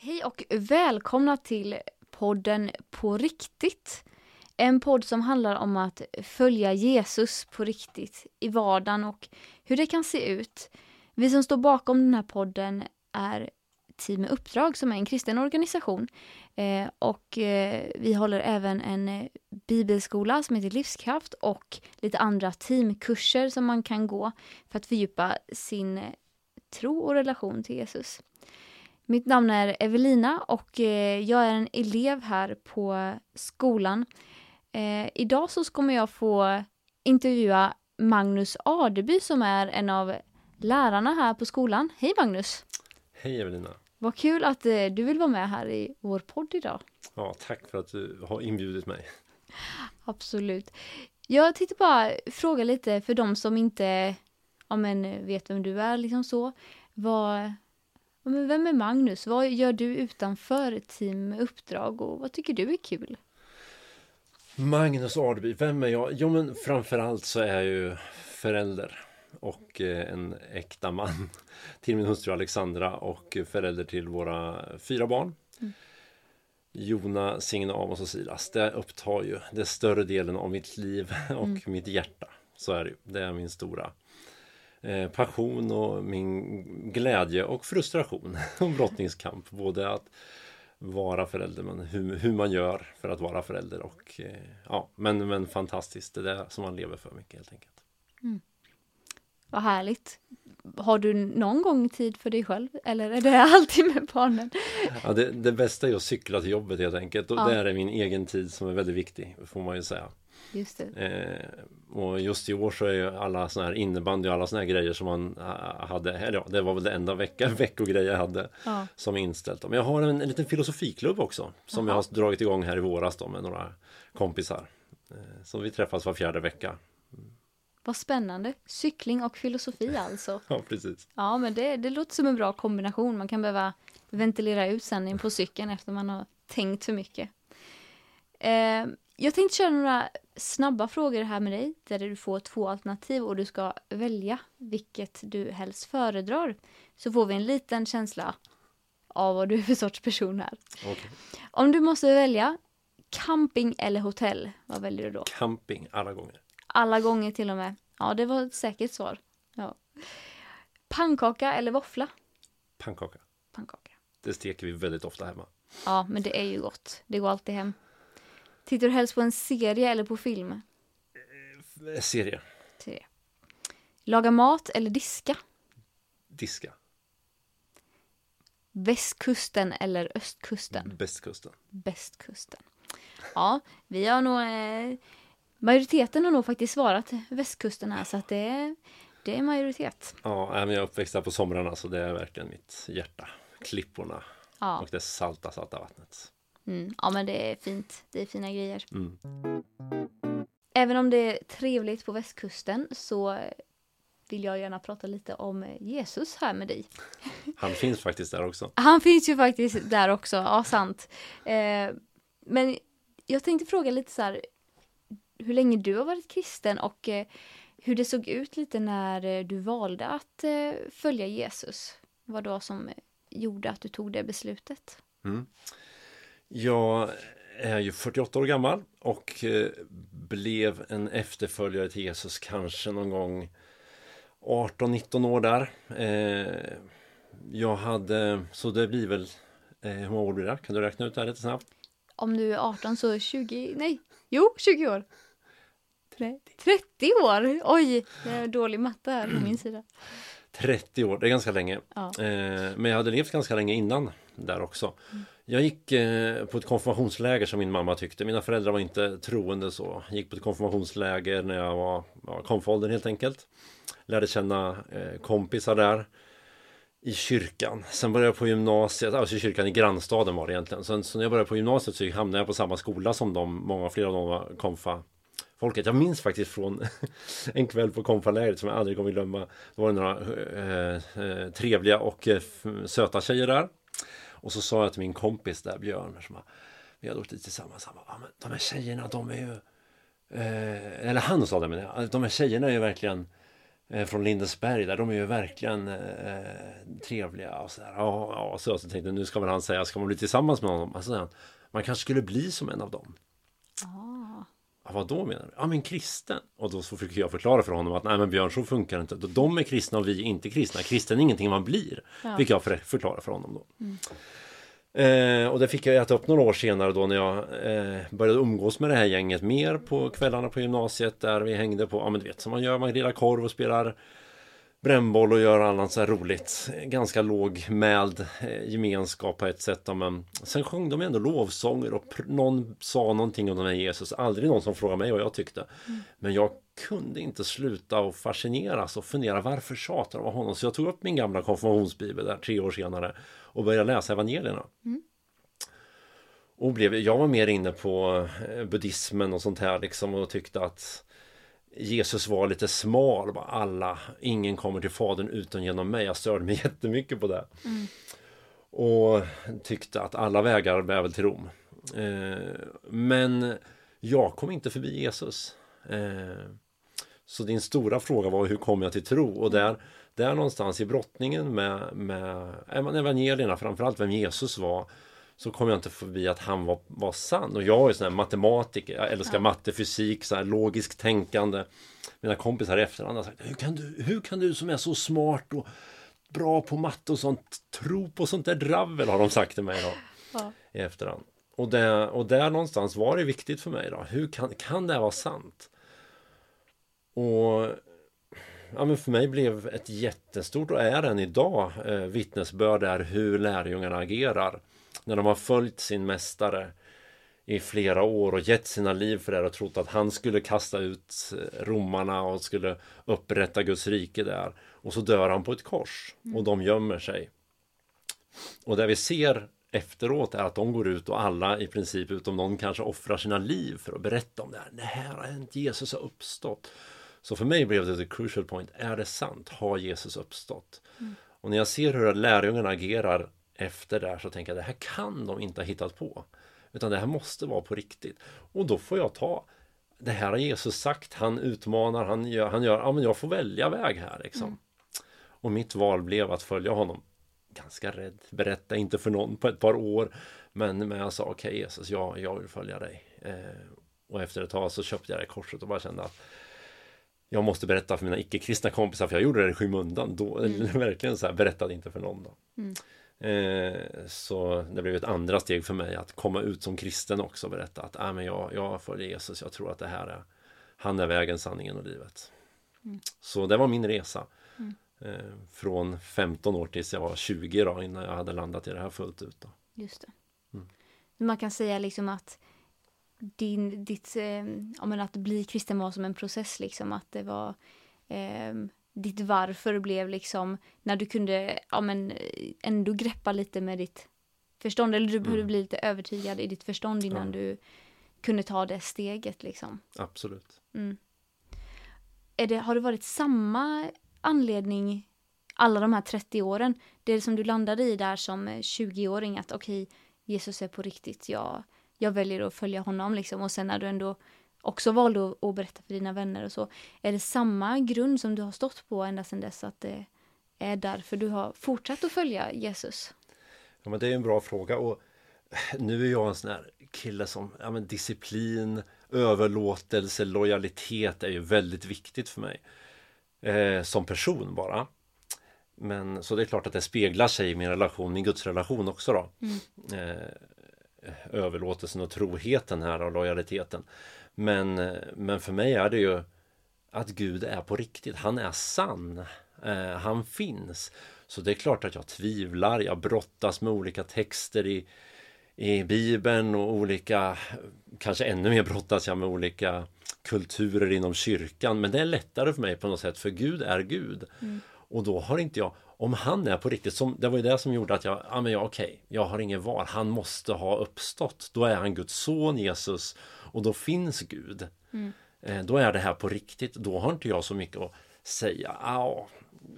Hej och välkomna till podden På riktigt. En podd som handlar om att följa Jesus på riktigt i vardagen och hur det kan se ut. Vi som står bakom den här podden är Team med Uppdrag som är en kristen organisation. Eh, och eh, vi håller även en bibelskola som heter Livskraft och lite andra teamkurser som man kan gå för att fördjupa sin tro och relation till Jesus. Mitt namn är Evelina och eh, jag är en elev här på skolan. Eh, idag så kommer jag få intervjua Magnus Adeby som är en av lärarna här på skolan. Hej Magnus! Hej Evelina! Vad kul att eh, du vill vara med här i vår podd idag. Ja, tack för att du har inbjudit mig. Absolut. Jag tänkte bara fråga lite för de som inte ja, men, vet vem du är, liksom så. Vad, men vem är Magnus? Vad gör du utanför Team Uppdrag och vad tycker du är kul? Magnus Ardeby, vem är jag? Jo, men framförallt så är jag ju förälder och eh, en äkta man till min hustru Alexandra och förälder till våra fyra barn. Mm. Jona, Signe, Amos och Silas. Det upptar ju det större delen av mitt liv och mm. mitt hjärta. Så är det ju. Det är min stora passion och min glädje och frustration och brottningskamp. Både att vara förälder men hur, hur man gör för att vara förälder och eh, ja, men, men fantastiskt. Det är det som man lever för mycket helt enkelt. Mm. Vad härligt. Har du någon gång tid för dig själv eller är det alltid med barnen? Ja, det, det bästa är att cykla till jobbet helt enkelt och ja. där är min egen tid som är väldigt viktig får man ju säga. Just det. Eh, och just i år så är ju alla sådana här innebandy och alla sådana här grejer som man hade, eller ja, det var väl det enda vecka, veckogrejer jag hade ja. som inställt. Men jag har en, en liten filosofiklubb också som Aha. jag har dragit igång här i våras då med några kompisar. Eh, så vi träffas var fjärde vecka. Vad spännande. Cykling och filosofi alltså. ja, precis. Ja, men det, det låter som en bra kombination. Man kan behöva ventilera ut sen på cykeln efter man har tänkt för mycket. Eh, jag tänkte köra några snabba frågor här med dig där du får två alternativ och du ska välja vilket du helst föredrar. Så får vi en liten känsla av vad du är för sorts person här. Okay. Om du måste välja camping eller hotell, vad väljer du då? Camping alla gånger. Alla gånger till och med. Ja, det var ett säkert svar. Ja. Pannkaka eller våffla? Pannkaka. Pannkaka. Det steker vi väldigt ofta hemma. Ja, men det är ju gott. Det går alltid hem. Tittar du helst på en serie eller på film? Eh, serie. Serie. Laga mat eller diska? Diska. Västkusten eller östkusten? Västkusten. Västkusten. Ja, vi har nog... Eh, majoriteten har nog faktiskt svarat västkusten här, så att det är, det är majoritet. Ja, jag är uppväxt här på somrarna, så det är verkligen mitt hjärta. Klipporna ja. och det salta, salta vattnet. Mm, ja, men det är fint. Det är fina grejer. Mm. Även om det är trevligt på västkusten så vill jag gärna prata lite om Jesus här med dig. Han finns faktiskt där också. Han finns ju faktiskt där också, ja sant. Eh, men jag tänkte fråga lite så här, hur länge du har varit kristen och eh, hur det såg ut lite när eh, du valde att eh, följa Jesus. Vad då som gjorde att du tog det beslutet? Mm. Jag är ju 48 år gammal och eh, blev en efterföljare till Jesus kanske någon gång 18-19 år där. Eh, jag hade, så det blir väl, eh, hur många år blir det? Kan du räkna ut det här lite snabbt? Om du är 18 så 20, nej, jo 20 år. 30, 30 år! Oj, det är dålig matte här på min sida. 30 år, det är ganska länge. Ja. men jag hade levt ganska länge innan där också. Mm. Jag gick eh, på ett konfirmationsläger som min mamma tyckte. Mina föräldrar var inte troende så. Jag gick på ett konfirmationsläger när jag var ja, konfåldern helt enkelt. Lärde känna eh, kompisar där i kyrkan. Sen började jag på gymnasiet, alltså i kyrkan i grannstaden var det egentligen. Sen så när jag började på gymnasiet så hamnade jag på samma skola som de, många flera av dem var konfa folket. Jag minns faktiskt från en kväll på konfalägret som jag aldrig kommer glömma. Då var det några eh, eh trevliga och eh, söta tjejer där. Och så sa jag till min kompis där, Björn, som vi hade åkt dit tillsammans. Han bara, ah, men de här tjejerna, de är ju... Eh, eller han sa det, men de här tjejerna är ju verkligen eh, från Lindesberg där, de är ju verkligen eh, trevliga och sådär. Ja, ja, så jag tänkte nu ska väl han säga, ska man bli tillsammans med honom? Alltså, man kanske skulle bli som en av dem. Ah. Vad då menar du? Ja men kristen. Och då så fick jag förklara för honom att nej men Björn så funkar det inte. De är kristna och vi är inte kristna. Kristen är ingenting man blir. Ja. Fick jag förklara för honom då. Mm. Eh, och det fick jag äta upp några år senare då när jag eh, började umgås med det här gänget mer på kvällarna på gymnasiet där vi hängde på, ja men du vet som man gör, man grillar korv och spelar brännboll och gör annat så här roligt. Ganska lågmäld eh, gemenskap på ett sätt. Men sen sjöng de ändå lovsånger och någon sa någonting om den här Jesus. Aldrig någon som frågade mig vad jag tyckte. Mm. Men jag kunde inte sluta att fascineras och fundera varför tjatar de om honom? Så jag tog upp min gamla konfirmationsbibel där tre år senare och började läsa evangelierna. Mm. Och blev, jag var mer inne på eh, buddhismen och sånt här liksom och tyckte att Jesus var lite smal, bara alla, ingen kommer till Fadern utan genom mig. Jag störde mig jättemycket på det. Mm. Och tyckte att alla vägar bär väl till Rom. Eh, men jag kom inte förbi Jesus. Eh, så din stora fråga var hur kom jag till tro? Och där, där någonstans i brottningen med, med evangelierna, framförallt vem Jesus var, så kom jag inte förbi att han var, var sann. Och jag är sån här matematiker, jag älskar ja. matte, fysik, så här logiskt tänkande. Mina kompisar i efterhand har sagt, hur kan, du, hur kan du som är så smart och bra på matte och sånt tro på sånt där dravel, har de sagt till mig då. Ja. I efterhand. Och där, och där någonstans var det viktigt för mig då. Hur kan, kan det här vara sant? Och ja, men för mig blev ett jättestort och är än idag eh, vittnesbörd där hur lärjungarna agerar när de har följt sin mästare i flera år och gett sina liv för det och trott att han skulle kasta ut eh, romarna och skulle upprätta Guds rike där. Och så dör han på ett kors och de gömmer sig. Och det vi ser efteråt är att de går ut och alla i princip utom någon kanske offrar sina liv för att berätta om det här. Det här har hänt, Jesus har uppstått. Så för mig blev det the crucial point. Är det sant? Har Jesus uppstått? Mm. Och när jag ser hur lärjungarna agerar efter där så tänker jag det här kan de inte ha hittat på. Utan det här måste vara på riktigt. Och då får jag ta det här har Jesus sagt, han utmanar, han gör, han gör ja men jag får välja väg här liksom. Mm. Och mitt val blev att följa honom. Ganska rädd, berätta inte för någon på ett par år. Men, men jag sa okej okay, Jesus, ja, jag vill följa dig. Eh, och efter ett tag så köpte jag det korset och bara kände att jag måste berätta för mina icke-kristna kompisar för jag gjorde det i skymundan. Då, mm. verkligen så här, berättade inte för någon. Då. Mm. Eh, så det blev ett andra steg för mig att komma ut som kristen också och berätta att ah, men jag, jag följer Jesus, jag tror att det här är Han är vägen, sanningen och livet. Mm. Så det var min resa. Mm. Eh, från 15 år tills jag var 20 då, innan jag hade landat i det här fullt ut. Då. Just det. Mm. Man kan säga liksom att din, ditt, eh, att bli kristen var som en process liksom, att det var eh, ditt varför blev liksom när du kunde ja, men, ändå greppa lite med ditt förstånd eller du behövde mm. bli lite övertygad i ditt förstånd innan ja. du kunde ta det steget liksom. Absolut. Mm. Är det, har det varit samma anledning alla de här 30 åren? Det som du landade i där som 20-åring att okej, okay, Jesus är på riktigt, jag, jag väljer att följa honom liksom och sen när du ändå också valde att, berätta för dina vänner och så. Är det samma grund som du har stått på ända sedan dess att det är därför du har fortsatt att följa Jesus? Ja men det är en bra fråga och nu är jag en sån här kille som, ja men disciplin, överlåtelse, lojalitet är ju väldigt viktigt för mig. Eh, som person bara. Men så det är klart att det speglar sig i min relation, min gudsrelation också då. Mm. Eh, överlåtelsen och troheten här och lojaliteten. Men, men för mig är det ju att Gud är på riktigt. Han är sann. Eh, han finns. Så det är klart att jag tvivlar. Jag brottas med olika texter i, i Bibeln och olika, kanske ännu mer brottas jag med olika kulturer inom kyrkan. Men det är lättare för mig på något sätt för Gud är Gud. Mm. Och då har inte jag, om han är på riktigt, som, det var ju det som gjorde att jag, ja men ja, okej, jag har ingen val, han måste ha uppstått. Då är han Guds son Jesus och då finns Gud. Mm. Eh, då är det här på riktigt. Då har inte jag så mycket att säga. Ah,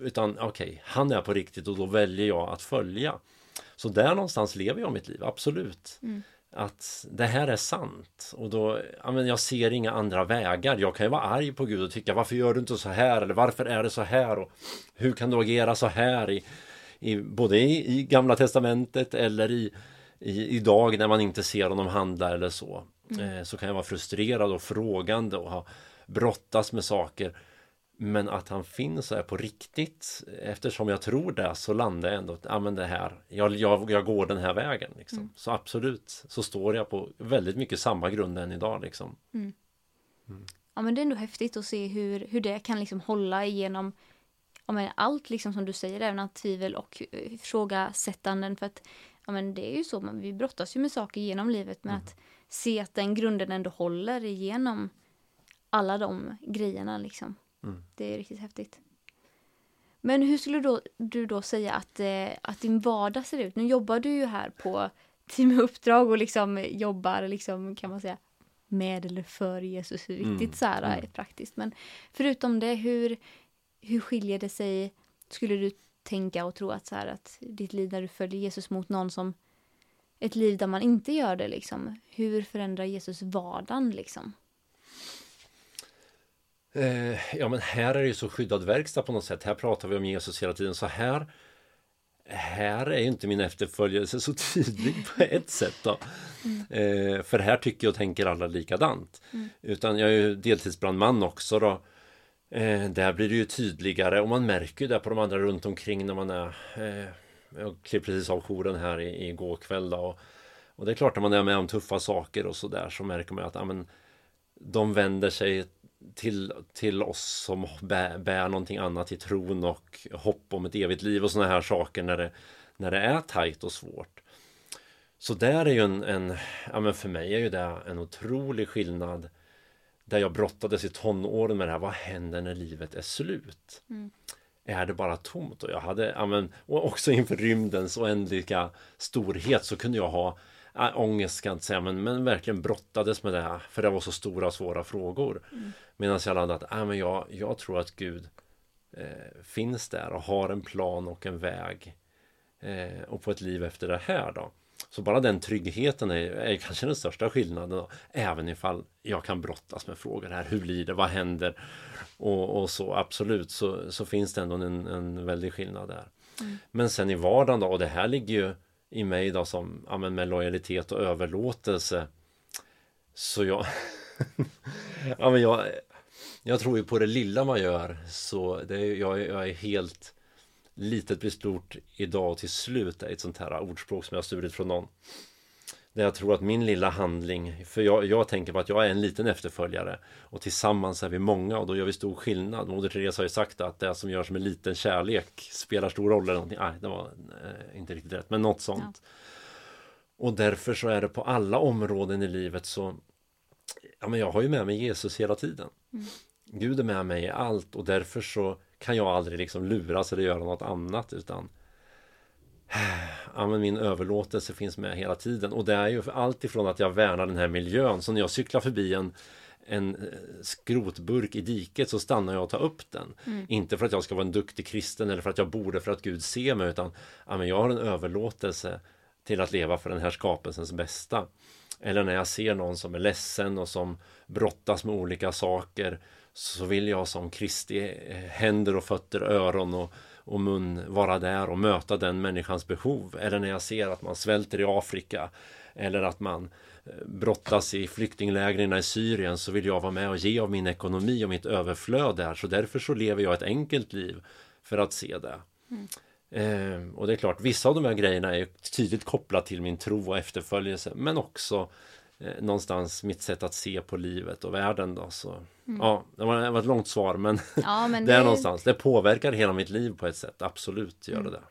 utan okej, okay, han är på riktigt och då väljer jag att följa. Så där någonstans lever jag mitt liv, absolut. Mm. Att det här är sant och då, ja, men jag ser inga andra vägar. Jag kan ju vara arg på Gud och tycka varför gör du inte så här eller varför är det så här och hur kan du agera så här i, i både i, i Gamla Testamentet eller i, i idag när man inte ser honom handla eller så. Mm. Eh, så kan jag vara frustrerad och frågande och ha brottas med saker. Men att han finns och är på riktigt Eftersom jag tror det så landar jag ändå Ja men det här Jag, jag, jag går den här vägen liksom. Mm. Så absolut Så står jag på väldigt mycket samma grund än idag liksom. Mm. Mm. Ja men det är ändå häftigt att se hur, hur det kan liksom hålla igenom ja, men allt liksom som du säger, även att tvivel och ifrågasättanden för att ja, men det är ju så, man, vi brottas ju med saker genom livet men mm. att se att den grunden ändå håller igenom alla de grejerna liksom. Mm. Det är riktigt häftigt. Men hur skulle då, du då säga att, eh, att din vardag ser ut? Nu jobbar du ju här på Team Uppdrag och liksom jobbar liksom, kan man säga, med eller för Jesus, riktigt mm. så här mm. praktiskt. Men förutom det, hur, hur skiljer det sig, skulle du tänka och tro att så här att ditt liv där du följer Jesus mot någon som ett liv där man inte gör det liksom. Hur förändrar Jesus vardagen liksom? Eh, ja men här är det ju så skyddad verkstad på något sätt. Här pratar vi om Jesus hela tiden. Så här här är inte min efterföljelse så tydlig på ett sätt då. Mm. Eh, för här tycker och tänker alla likadant. Mm. Utan jag är ju deltidsbrandman också då. Eh, där blir det ju tydligare och man märker ju det på de andra runt omkring när man är Jag klev precis av jouren här i, igår kväll då, och, och det är klart när man är med om tuffa saker och sådär så märker man att ja, men, de vänder sig till, till oss som bär, bär någonting annat i tron och hopp om ett evigt liv och sådana här saker när det, när det är tajt och svårt. Så där är ju en, en ja men för mig är ju det en otrolig skillnad där jag brottades i tonåren med det här, vad händer när livet är slut? Mm. Är det bara tomt? Och jag hade, ja men, och också inför rymdens oändliga storhet så kunde jag ha äh, ångest ska jag inte säga, men, men verkligen brottades med det här. För det var så stora och svåra frågor. Mm. Medan jag landade att äh, men jag, jag tror att Gud eh, finns där och har en plan och en väg. Eh, och på ett liv efter det här då. Så bara den tryggheten är, är kanske den största skillnaden. Då. Även ifall jag kan brottas med frågor här. Hur blir det? Vad händer? Och, och så absolut så, så finns det ändå en, en väldig skillnad där. Mm. Men sen i vardagen då, och det här ligger ju i mig då som ja, men med lojalitet och överlåtelse. Så jag, ja, men jag, jag tror ju på det lilla man gör. Så det är, jag, jag är helt litet blir stort idag och till slut. Är ett sånt här ordspråk som jag har stulit från någon. Där jag tror att min lilla handling, för jag, jag tänker på att jag är en liten efterföljare och tillsammans är vi många och då gör vi stor skillnad. Moder Teresa har ju sagt att det som görs med liten kärlek spelar stor roll eller någonting. Nej, det var eh, inte riktigt rätt, men något sånt. Ja. Och därför så är det på alla områden i livet så Ja men jag har ju med mig Jesus hela tiden. Mm. Gud är med mig i allt och därför så kan jag aldrig liksom luras eller göra något annat utan ja, men min överlåtelse finns med hela tiden och det är ju allt ifrån att jag värnar den här miljön så när jag cyklar förbi en en eh, skrotburk i diket så stannar jag och tar upp den. Mm. Inte för att jag ska vara en duktig kristen eller för att jag borde för att Gud ser mig utan ja, men jag har en överlåtelse till att leva för den här skapelsens bästa. Eller när jag ser någon som är ledsen och som brottas med olika saker så vill jag som Kristi eh, händer och fötter, öron och, och mun vara där och möta den människans behov. Eller när jag ser att man svälter i Afrika eller att man eh, brottas i flyktinglägren i Syrien så vill jag vara med och ge av min ekonomi och mitt överflöd där. Så därför så lever jag ett enkelt liv för att se det. Mm. Eh, och det är klart, vissa av de här grejerna är tydligt kopplat till min tro och efterföljelse men också eh, någonstans mitt sätt att se på livet och världen då. Så, mm. Ja, det var, det var, ett långt svar men, ja, men det är någonstans. Det påverkar hela mitt liv på ett sätt. Absolut gör mm. det det.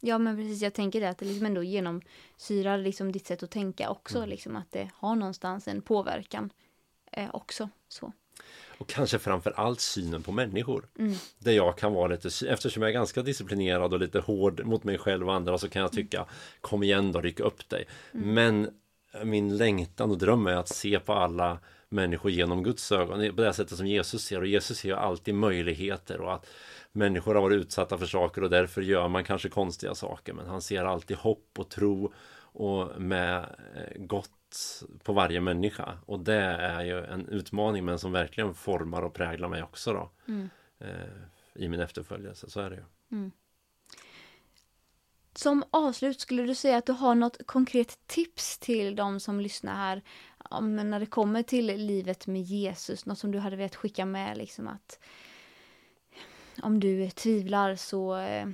Ja men precis, jag tänker det att det liksom ändå genomsyrar liksom ditt sätt att tänka också. Mm. Liksom att det har någonstans en påverkan eh, också. Så. Och kanske framför allt synen på människor. Mm. Där jag kan vara lite, eftersom jag är ganska disciplinerad och lite hård mot mig själv och andra så kan jag tycka Kom igen då, ryck upp dig. Mm. Men min längtan och dröm är att se på alla människor genom Guds ögon på det sättet som Jesus ser och Jesus ser ju alltid möjligheter och att människor har varit utsatta för saker och därför gör man kanske konstiga saker men han ser alltid hopp och tro och med eh, gott på varje människa. Och det är ju en utmaning men som verkligen formar och präglar mig också då. Mm. Eh, I min efterföljelse, så är det ju. Mm. Som avslut, skulle du säga att du har något konkret tips till de som lyssnar här? Om, när det kommer till livet med Jesus, något som du hade velat skicka med liksom att om du tvivlar så eh,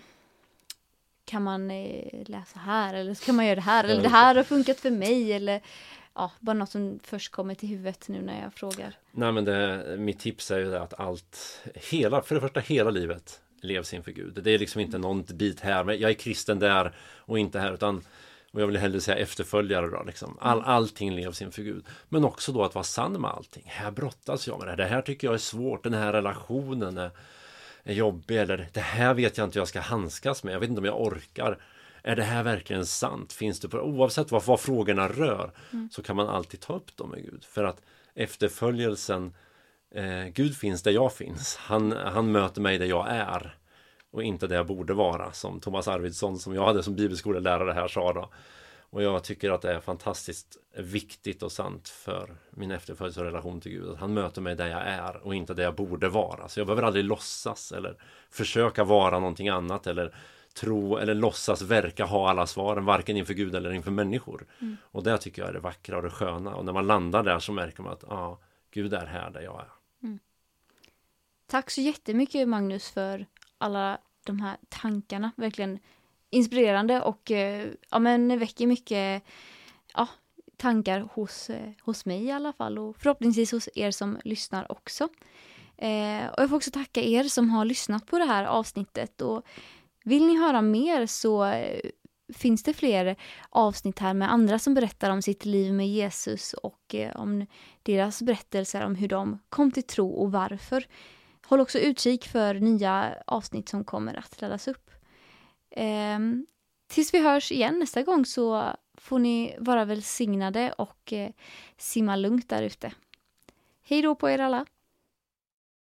kan man eh, läsa här eller så kan man göra det här eller det här har funkat för mig eller ja, bara något som först kommer till huvudet nu när jag frågar. Nej men det, mitt tips är ju att allt, hela, för det första hela livet levs inför Gud. Det är liksom inte någon bit här, men jag är kristen där och inte här utan och jag vill hellre säga efterföljare då liksom. All, mm. allting levs inför Gud. Men också då att vara sann med allting. Här brottas jag med det. Det här tycker jag är svårt. Den här relationen är, är jobbig. Eller det här vet jag inte hur jag ska handskas med. Jag vet inte om jag orkar. Är det här verkligen sant? Finns det på, oavsett vad, vad frågorna rör mm. så kan man alltid ta upp dem med Gud. För att efterföljelsen eh, Gud finns där jag finns. Han, han möter mig där jag är och inte där jag borde vara som Thomas Arvidsson som jag hade som bibelskolelärare här sa då. Och jag tycker att det är fantastiskt viktigt och sant för min efterföljelse och relation till Gud. Att han möter mig där jag är och inte där jag borde vara. Så jag behöver aldrig låtsas eller försöka vara någonting annat eller tro eller låtsas verka ha alla svaren, varken inför Gud eller inför människor. Mm. Och det tycker jag är det vackra och det sköna. Och när man landar där så märker man att ja, Gud är här där jag är. Mm. Tack så jättemycket Magnus för alla de här tankarna. Verkligen inspirerande och eh, ja, men väcker mycket ja, tankar hos, eh, hos mig i alla fall och förhoppningsvis hos er som lyssnar också. Eh, och jag får också tacka er som har lyssnat på det här avsnittet och vill ni höra mer så eh, finns det fler avsnitt här med andra som berättar om sitt liv med Jesus och om deras berättelser om hur de kom till tro och varför. Håll också utkik för nya avsnitt som kommer att laddas upp. Eh, tills vi hörs igen nästa gång så får ni vara välsignade och eh, simma lugnt där ute. Hej då på er alla!